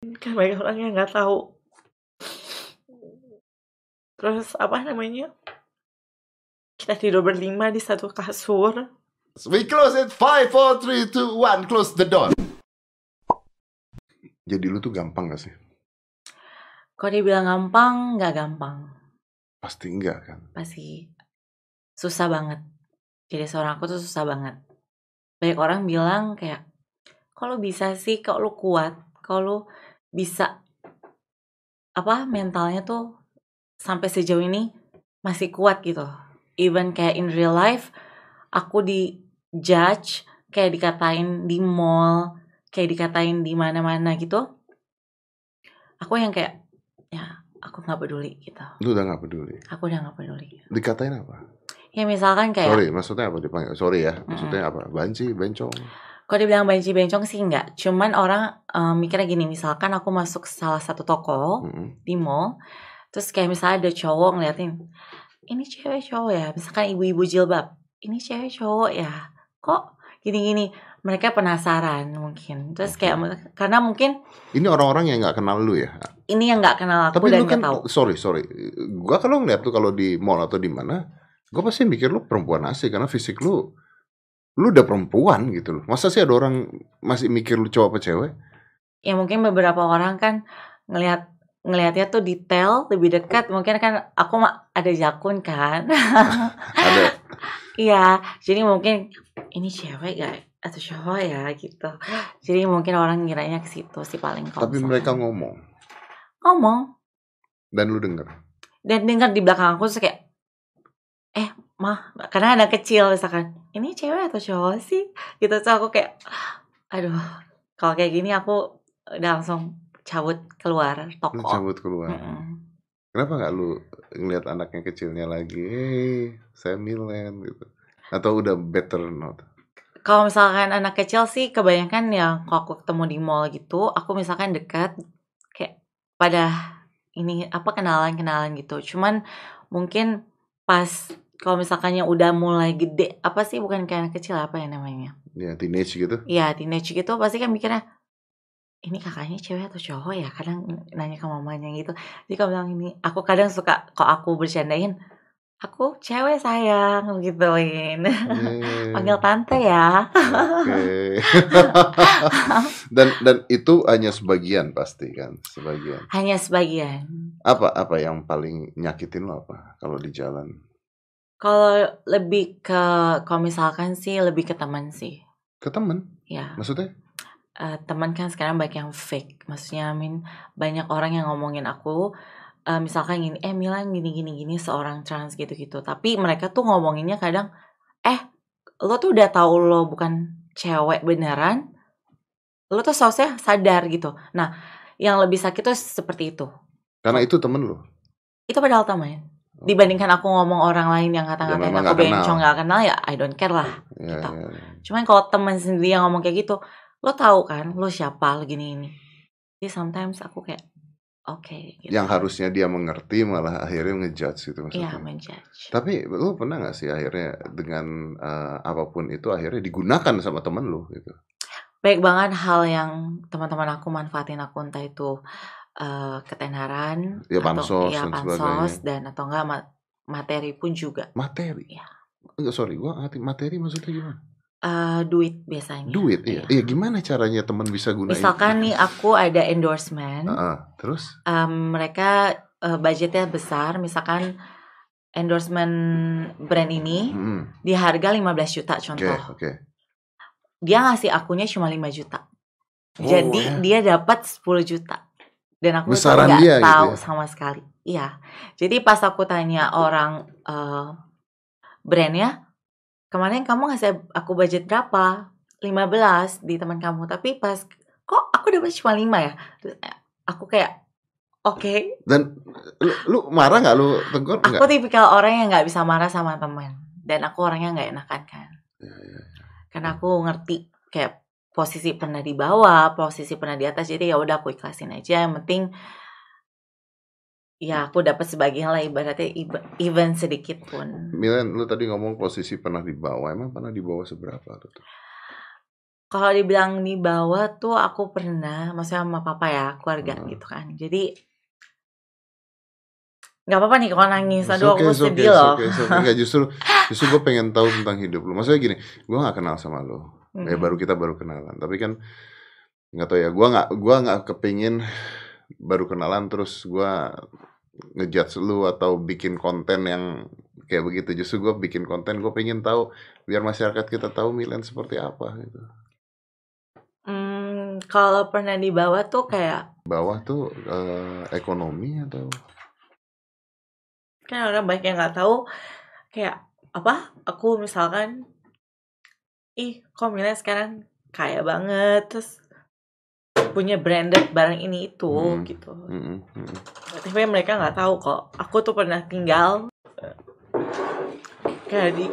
kan banyak orang yang nggak tahu terus apa namanya kita tidur berlima di satu kasur We close it. Five, four, three, two, one. Close the door. Jadi lu tuh gampang gak sih? kalau dibilang gampang nggak gampang Pasti enggak kan? pasti susah banget jadi seorang aku tuh susah banget banyak orang bilang kayak kalau bisa sih kalau lu kuat kalau lu bisa apa mentalnya tuh sampai sejauh ini masih kuat gitu even kayak in real life aku di judge kayak dikatain di mall kayak dikatain di mana-mana gitu aku yang kayak ya aku nggak peduli gitu Lu udah gak peduli. aku udah nggak peduli Dikatain apa? ya misalkan kayak Sorry, maksudnya apa dipanggil? Sorry ya, maksudnya apa? Banci, bencong. Kalau dibilang banci bencong sih enggak. Cuman orang eh, mikirnya gini, misalkan aku masuk salah satu toko Mm-mm. di mall, terus kayak misalnya ada cowok ngeliatin, ini cewek cowok ya, misalkan ibu-ibu jilbab, ini cewek cowok ya, kok gini-gini. Mereka penasaran mungkin. Terus kayak karena mungkin Ini orang-orang yang nggak kenal lu ya. ini yang nggak kenal aku Tapi dan lu kan, tahu. sorry sorry, gua kalau ngeliat tuh kalau di mall atau di mana, gua pasti mikir lu perempuan asli karena fisik lu, lu udah perempuan gitu loh. Masa sih ada orang masih mikir lu cowok apa cewek? Ya mungkin beberapa orang kan ngelihat ngelihatnya tuh detail lebih dekat. Mungkin kan aku mah ada jakun kan. Ada. Iya, jadi mungkin ini cewek gak atau cowok ya gitu. Jadi mungkin orang ngiranya ke situ sih paling kalau Tapi mereka ngomong ngomong dan lu denger. dan dengar di belakang aku terus kayak mah karena anak kecil misalkan ini cewek atau cowok sih gitu tuh aku kayak aduh kalau kayak gini aku udah langsung cabut keluar Lu toko. cabut keluar. Mm-mm. Kenapa nggak lu ngeliat anaknya kecilnya lagi? Hey, saya Milen gitu. Atau udah better not? Kalau misalkan anak kecil sih kebanyakan ya kalau aku ketemu di mall gitu, aku misalkan dekat kayak pada ini apa kenalan-kenalan gitu. Cuman mungkin pas kalau misalkan yang udah mulai gede, apa sih bukan kayak anak kecil apa ya namanya? Ya teenage gitu. Iya, teenage gitu pasti kan mikirnya ini kakaknya cewek atau cowok ya? Kadang nanya ke mamanya gitu. Jadi kalau bilang ini, aku kadang suka kalau aku bercandain, aku cewek sayang gituin. Eh, Panggil tante ya. Oke. dan dan itu hanya sebagian pasti kan, sebagian. Hanya sebagian. Apa apa yang paling nyakitin lo apa kalau di jalan? Kalau lebih ke, kalau misalkan sih lebih ke teman sih. Ke temen? Ya, Maksudnya? eh, teman kan sekarang banyak yang fake. Maksudnya, I mean, banyak orang yang ngomongin aku, eh, misalkan gini, eh Milan gini gini gini seorang trans gitu-gitu. Tapi mereka tuh ngomonginnya kadang, eh lo tuh udah tahu lo bukan cewek beneran, lo tuh seharusnya sadar gitu. Nah, yang lebih sakit tuh seperti itu. Karena itu temen lo. Itu padahal teman. Dibandingkan aku ngomong orang lain yang Ya, memang aku bencong gak kenal ya I don't care lah. Ya, Gitu. ya, ya. Cuman kalau temen sendiri yang ngomong kayak gitu, lo tahu kan lo siapa lo gini ini. Jadi sometimes aku kayak oke gitu. Yang harusnya dia mengerti malah akhirnya ngejudge gitu Iya maksudnya. menjudge. Tapi lu pernah gak sih akhirnya dengan eh, apa pun itu akhirnya digunakan sama temen lu gitu? Baik banget hal yang teman-teman aku manfaatin aku entah itu eh, ketenaran Ya, atau bansos ya dan sebagainya. dan atau enggak ma- materi pun juga Materi? Iya. Enggak sorry, gua ngerti materi maksudnya gimana? Eh, duit biasanya. Duit, iya. Iya, gimana caranya teman bisa gunain? Misalkan nih aku ada endorsement, Heeh, terus? em, mereka eh, budgetnya besar, misalkan endorsement brand ini Hmm, di harga 15 juta contoh. oke. Dia ngasih akunya cuma 5 juta. Oh, Jadi ya. dia dapat 10 juta. Dan aku Besaran nggak dia gitu tahu ya? sama sekali. Iya. Jadi pas aku tanya orang eh, brandnya, kemarin kamu ngasih aku budget berapa? 15 di teman kamu. Tapi pas kok aku dapat cuma 5 ya? Terus, eh, aku kayak oke. Dan lu, lu marah nggak lu tegur Aku nggak? tipikal orang yang nggak bisa marah sama teman. Dan aku orangnya nggak enakan kan. Ya, ya. Karena aku ngerti kayak posisi pernah di bawah, posisi pernah di atas. Jadi ya udah aku ikhlasin aja. Yang penting ya aku dapat sebagian lah ibaratnya iba- even sedikit pun. Milan, lu tadi ngomong posisi pernah di bawah. Emang pernah di bawah seberapa tuh? Kalau dibilang di bawah tuh aku pernah, maksudnya sama papa ya, keluarga Hmm. gitu kan. Jadi nggak apa-apa nih kalau nangis. It's Aduh, okay, aku okay, sedih it's loh. okay, okay. Nggak, justru justru gue pengen tahu tentang hidup lu. Maksudnya gini, gue nggak kenal sama lo. Ya Mhm. baru kita baru kenalan. Tapi kan nggak tahu ya. Gue nggak gua nggak kepingin baru kenalan terus gue ngejudge lu atau bikin konten yang kayak begitu. Justru gue bikin konten gue pengen tahu biar masyarakat kita tahu Milan seperti apa gitu. Hmm, kalau pernah di bawah tuh kayak Bawah tuh eh, ekonomi atau kan orang banyak yang nggak tahu kayak apa aku misalkan ih kok Milan sekarang kaya banget terus punya branded barang ini itu Hmm. gitu Mm-mm, mm-mm. tapi mereka nggak tahu kok aku tuh pernah tinggal kayak di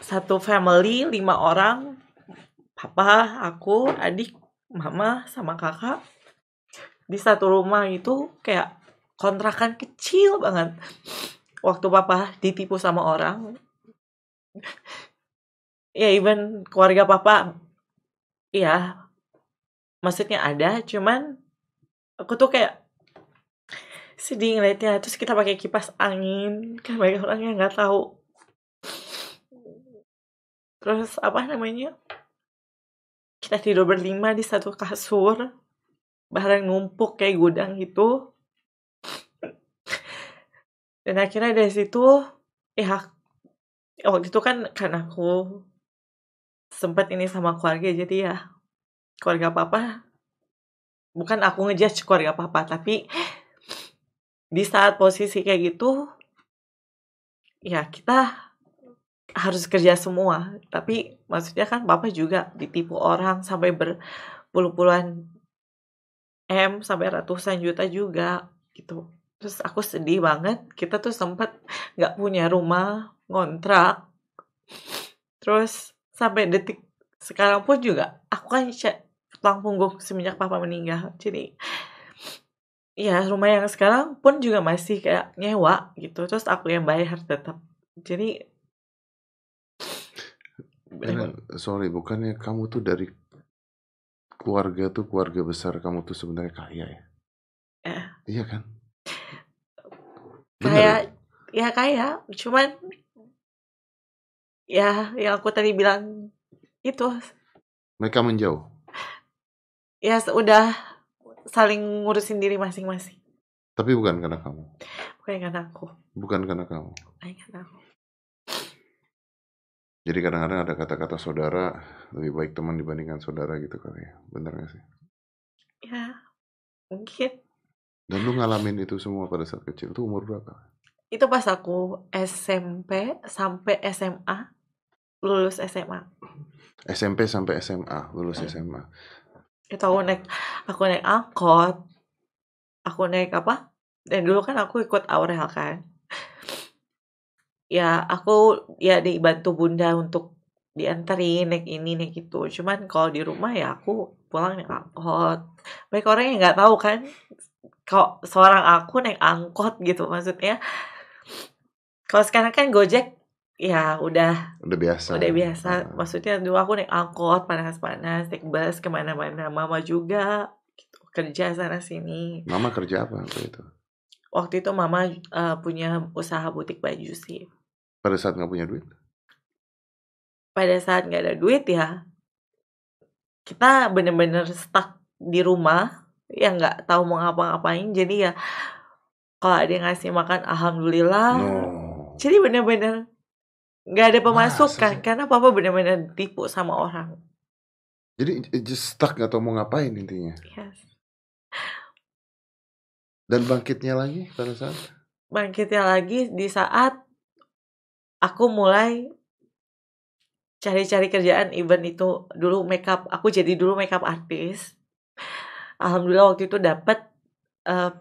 satu family lima orang papa aku adik mama sama kakak di satu rumah itu kayak kontrakan kecil banget waktu papa ditipu sama orang ya even keluarga papa ya maksudnya ada cuman aku tuh kayak sedih ngeliatnya. Terus kita pakai kipas angin kan banyak orang yang nggak tahu. Terus apa namanya? Kita tidur berlima di satu kasur barang numpuk kayak gudang gitu. Dan akhirnya dari situ ya waktu itu kan kan aku sempat ini sama keluarga jadi ya keluarga papa bukan aku ngejudge keluarga papa tapi di saat posisi kayak gitu ya kita harus kerja semua. Tapi maksudnya kan papa juga ditipu orang sampai berpuluh-puluhan m sampai ratusan juta juga gitu. Terus aku sedih banget kita tuh sempat nggak punya rumah ngontrak. Terus sampai detik sekarang pun juga aku kan cek tulang punggung semenjak papa meninggal jadi ya rumah yang sekarang pun juga masih kayak nyewa gitu terus aku yang bayar tetap jadi sorry, bukannya kamu tuh dari keluarga tuh keluarga besar kamu tuh sebenarnya kaya ya? Eh. Iya kan? Bener kayak ya? ya kayak cuman ya yang aku tadi bilang itu Mereka menjauh. ya udah saling ngurusin diri masing-masing Tapi bukan karena kamu. bukan karena aku Bukan karena kamu. bukan karena aku Jadi kadang-kadang ada kata-kata saudara lebih baik teman dibandingkan saudara gitu kali ya. Bener gak sih? ya mungkin Dan lu ngalamin itu semua pada saat kecil. Itu umur berapa? itu pas aku SMP sampai SMA lulus SMA SMP sampai SMA, lulus SMA. itu aku naik aku naik angkot. Aku naik apa? Dan dulu kan aku ikut Aurel kan. Ya aku ya dibantu bunda untuk dianterin naik ini naik itu. Cuman kalau di rumah ya aku pulang naik angkot. Banyak orang yang nggak tahu kan kalau seorang aku naik angkot gitu maksudnya. Kalau sekarang kan Gojek ya udah Udah biasa. udah biasa Ah. maksudnya dulu aku naik angkot panas-panas naik bus ke mana-mana mama juga gitu, kerja sana sini Mama kerja apa waktu itu? waktu itu mama eh, punya usaha butik baju sih Pada saat nggak punya duit? pada saat nggak ada duit ya kita bener-bener stuck di rumah ya nggak tahu mau ngapa-ngapain jadi ya kalau ada yang ngasih makan alhamdulillah No. jadi bener-bener nggak ada pemasukan Masa sih? karena papa bener-bener tipu sama orang Jadi just stuck nggak tahu mau ngapain intinya. yes. Dan bangkitnya lagi pada saat bangkitnya lagi di saat aku mulai cari-cari kerjaan event itu dulu makeup aku jadi dulu makeup artis alhamdulillah waktu itu dapat eh,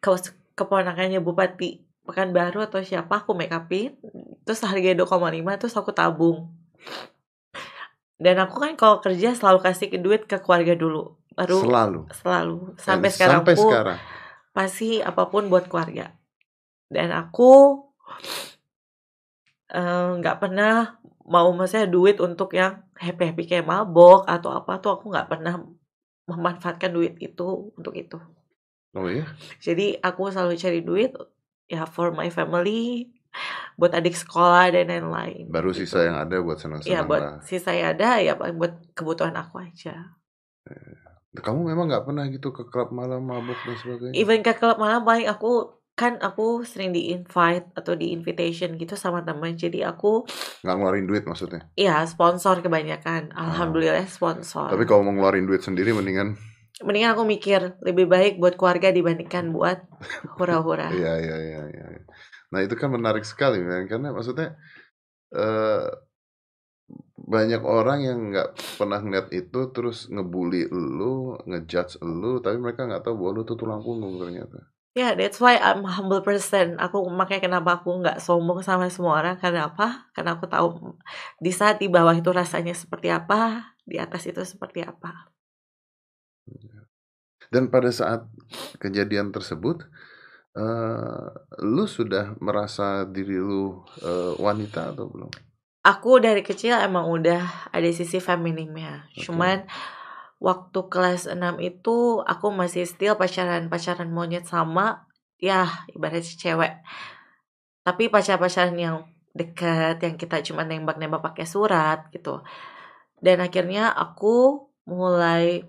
ke keponakannya bupati Pekanbaru atau siapa aku make upin terus harganya 2,5 terus aku tabung. Dan aku kan kalau kerja selalu kasih duit ke keluarga dulu baru selalu. selalu. Dan sampai sekarang sampai pun sekarang. pasti apa pun buat keluarga. Dan aku eh, nggak pernah mau maksudnya duit untuk yang happy happy kayak mabok atau apa tuh aku nggak pernah memanfaatkan duit itu untuk itu. Oh iya? jadi aku selalu cari duit ya for my family buat adik sekolah dan lain-lain Baru gitu. sisa yang ada buat senang-senang ya buat lah. sisa yang ada ya paling buat kebutuhan aku aja Kamu memang nggak pernah gitu ke klub malam mabuk dan sebagainya? even ke klub malam paling aku kan aku sering di invite atau di invitation gitu sama teman jadi aku Nggak ngeluarin duit maksudnya? ya sponsor kebanyakan alhamdulillah sponsor. Tapi kalau mau ngeluarin duit sendiri mendingan mendingan aku mikir lebih baik buat keluarga dibandingkan buat hura-hura Iya iya iya iya. Nah itu kan menarik sekali men karena maksudnya eh banyak orang yang nggak pernah ngeliat itu terus ngebully lu, ngejudge lu, tapi mereka nggak tahu bahwa lu tuh tulang punggung ternyata. Ya, that's why I'm humble person. Aku makanya kenapa aku nggak sombong sama semua orang. Karena apa? Karena aku tahu di saat di bawah itu rasanya seperti apa, di atas itu seperti apa. Dan pada saat kejadian tersebut, eh lu sudah merasa diri lu eh, wanita atau belum? Aku dari kecil emang udah ada sisi feminimnya. Oke. Cuman waktu kelas 6 itu aku masih still pacaran-pacaran monyet sama ya ibaratnya cewek. Tapi pacar-pacaran yang deket yang kita cuma nembak-nembak pakai surat gitu. Dan akhirnya aku mulai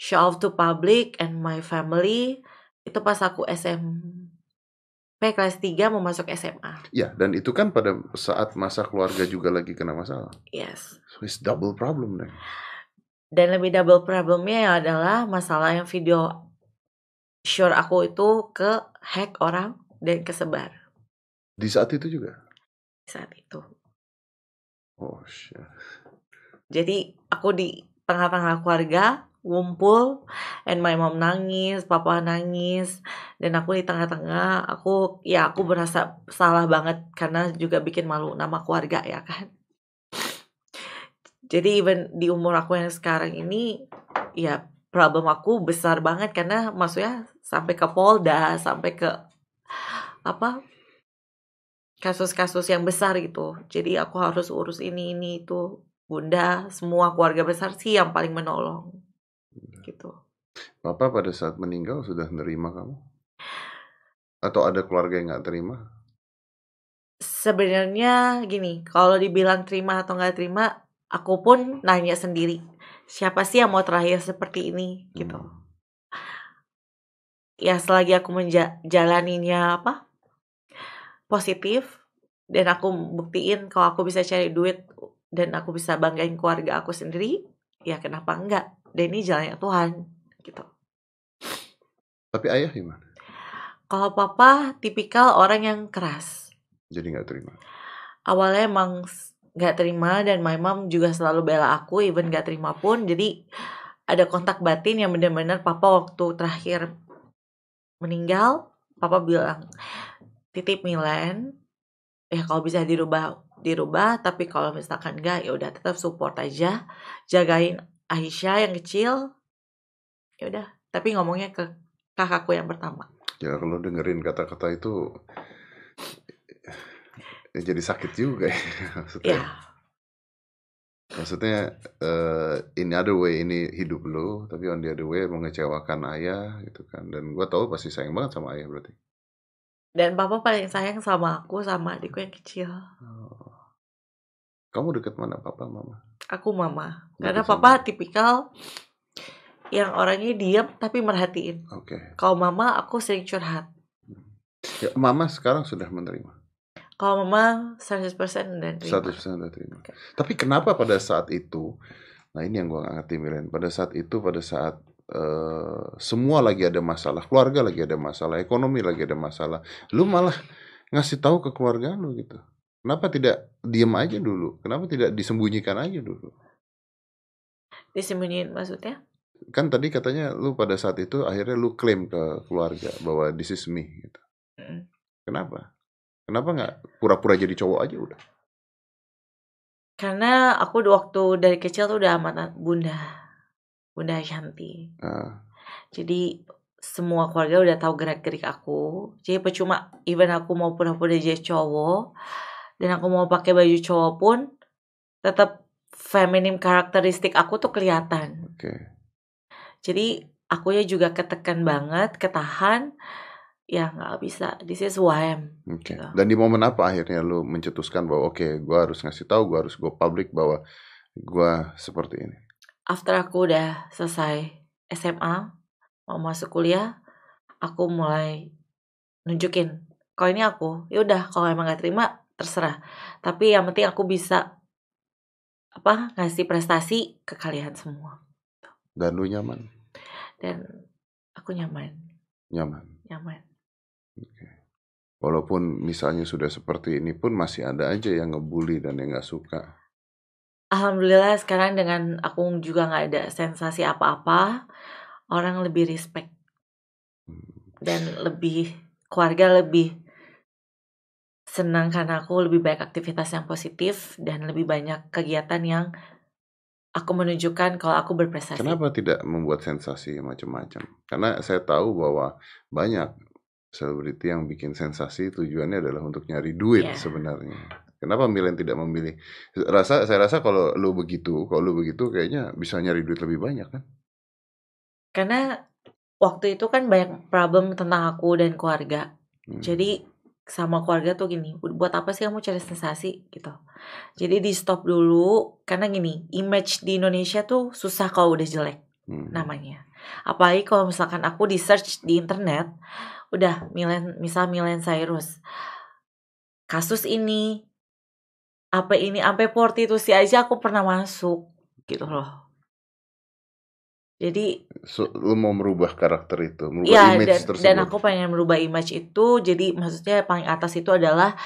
show off to public and my family itu pas aku SMP kelas 3 mau masuk SMA. Ya, dan itu kan pada saat masa keluarga juga lagi kena masalah. Yes. So it's double problem deh. Dan lebih double problemnya ya adalah masalah yang video sure aku itu ke hack orang dan kesebar Di saat itu juga. saat itu. Oh shit. Jadi aku di tengah-tengah keluarga ngumpul and my mom nangis, papa nangis dan aku di tengah-tengah aku ya aku berasa salah banget karena juga bikin malu nama keluarga ya kan. Jadi even di umur aku yang sekarang ini ya problem aku besar banget karena maksudnya sampai ke Polda, sampai ke apa kasus-kasus yang besar gitu. Jadi aku harus urus ini ini itu. Bunda, semua keluarga besar sih yang paling menolong. Gitu. Papa pada saat meninggal sudah nerima kamu? Atau ada keluarga yang nggak terima? Sebenarnya gini, kalau dibilang terima atau nggak terima, aku pun nanya sendiri. Siapa sih yang mau terakhir seperti ini gitu. Hmm. Ya selagi aku menjalaninya apa? Positif dan aku buktiin kalau aku bisa cari duit dan aku bisa banggain keluarga aku sendiri, ya kenapa enggak? Dan ini jalannya Tuhan gitu. Tapi ayah gimana? Kalau papa tipikal orang yang keras. Jadi nggak terima. Awalnya emang nggak terima dan my mom juga selalu bela aku even nggak terima pun. Jadi ada kontak batin yang benar-benar papa waktu terakhir meninggal, papa bilang titip Milen ya kalau bisa dirubah dirubah tapi kalau misalkan enggak ya udah tetap support aja jagain Aisyah yang kecil ya udah tapi ngomongnya ke kakakku yang pertama Ya kalau dengerin kata-kata itu ya jadi sakit juga ya. Maksudnya, ya maksudnya eh, in other way ini hidup lo, tapi on the other way mengecewakan ayah gitu kan. Dan gua tahu pasti sayang banget sama ayah berarti. dan papa paling sayang sama aku sama adikku yang kecil Oh. Kamu deket mana papa mama? Aku mama karena sama- papa tipikal yang orangnya diam tapi merhatiin Oke. kalau mama aku sering curhat Ya, mama sekarang sudah menerima. kalau mama 100% dan terima. 100% sudah terima. Tapi kenapa pada saat itu, nah ini yang gua nggak ngerti Milen, pada saat itu, pada saat eh, semua lagi ada masalah, keluarga lagi ada masalah, ekonomi lagi ada masalah, lu malah ngasih tahu ke keluarga lu gitu. Kenapa tidak diem aja dulu? Kenapa tidak disembunyikan aja dulu? disembunyiin maksudnya Kan tadi katanya lu pada saat itu akhirnya lu klaim ke keluarga bahwa this is me gitu. Mm. Kenapa? Kenapa nggak pura-pura jadi cowok aja udah? karena aku waktu dari kecil tuh udah amanat bunda bunda Shanti Ah, jadi semua keluarga udah tahu gerak gerik aku jadi percuma even aku mau pura-pura jadi cowok dan aku mau pakai baju cowok pun tetap feminim karakteristik aku tuh kelihatan. Oke. Jadi akunya juga ketekan banget, ketahan. Ya nggak bisa. This is who I am. Oke. Gitu. Dan di momen apa akhirnya lu mencetuskan bahwa oke, gua harus ngasih tahu, gua harus go public bahwa gua seperti ini. After aku udah selesai SMA, mau masuk kuliah, aku mulai nunjukin kalau ini aku. Ya udah, kalau emang gak terima terserah. Tapi yang penting aku bisa apa ngasih prestasi ke kalian semua Dan lu nyaman, dan aku nyaman, nyaman. nyaman. Walaupun misalnya sudah seperti ini pun masih ada aja yang ngebully dan yang nggak suka. Alhamdulillah sekarang dengan aku juga nggak ada sensasi apa-apa, orang lebih respect Hmm. dan lebih keluarga lebih senang karena aku lebih banyak aktivitas yang positif dan lebih banyak kegiatan yang aku menunjukkan kalau aku berprestasi. Kenapa tidak membuat sensasi macam-macam? Karena saya tahu bahwa banyak selebriti yang bikin sensasi tujuannya adalah untuk nyari duit Iya. sebenarnya. Kenapa milih tidak memilih? Rasa saya rasa kalau lu begitu, kalau lu begitu kayaknya bisa nyari duit lebih banyak kan? Karena waktu itu kan banyak problem tentang aku dan keluarga. Hmm. Jadi sama keluarga tuh gini, buat apa sih kamu cari sensasi gitu. Jadi di stop dulu karena gini, image di Indonesia tuh susah kalau udah jelek Hmm. namanya. Apalagi kalau misalkan aku di search di internet, udah Milen, misal Milen Cyrus. Kasus ini, apa ini, sampai prostitusi aja aku pernah masuk gitu loh. Jadi So, lu mau merubah karakter itu, merubah Iya image dan tersebut. dan aku pengen merubah image itu jadi maksudnya paling atas itu adalah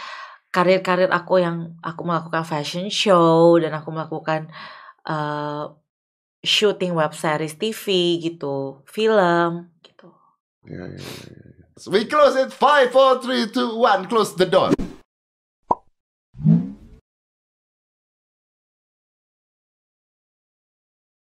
karir-karir aku yang aku melakukan fashion show dan aku melakukan eh, shooting web series TV gitu film gitu Ya, ya, ya. We close it. Five, four, three, two, one. Close the door.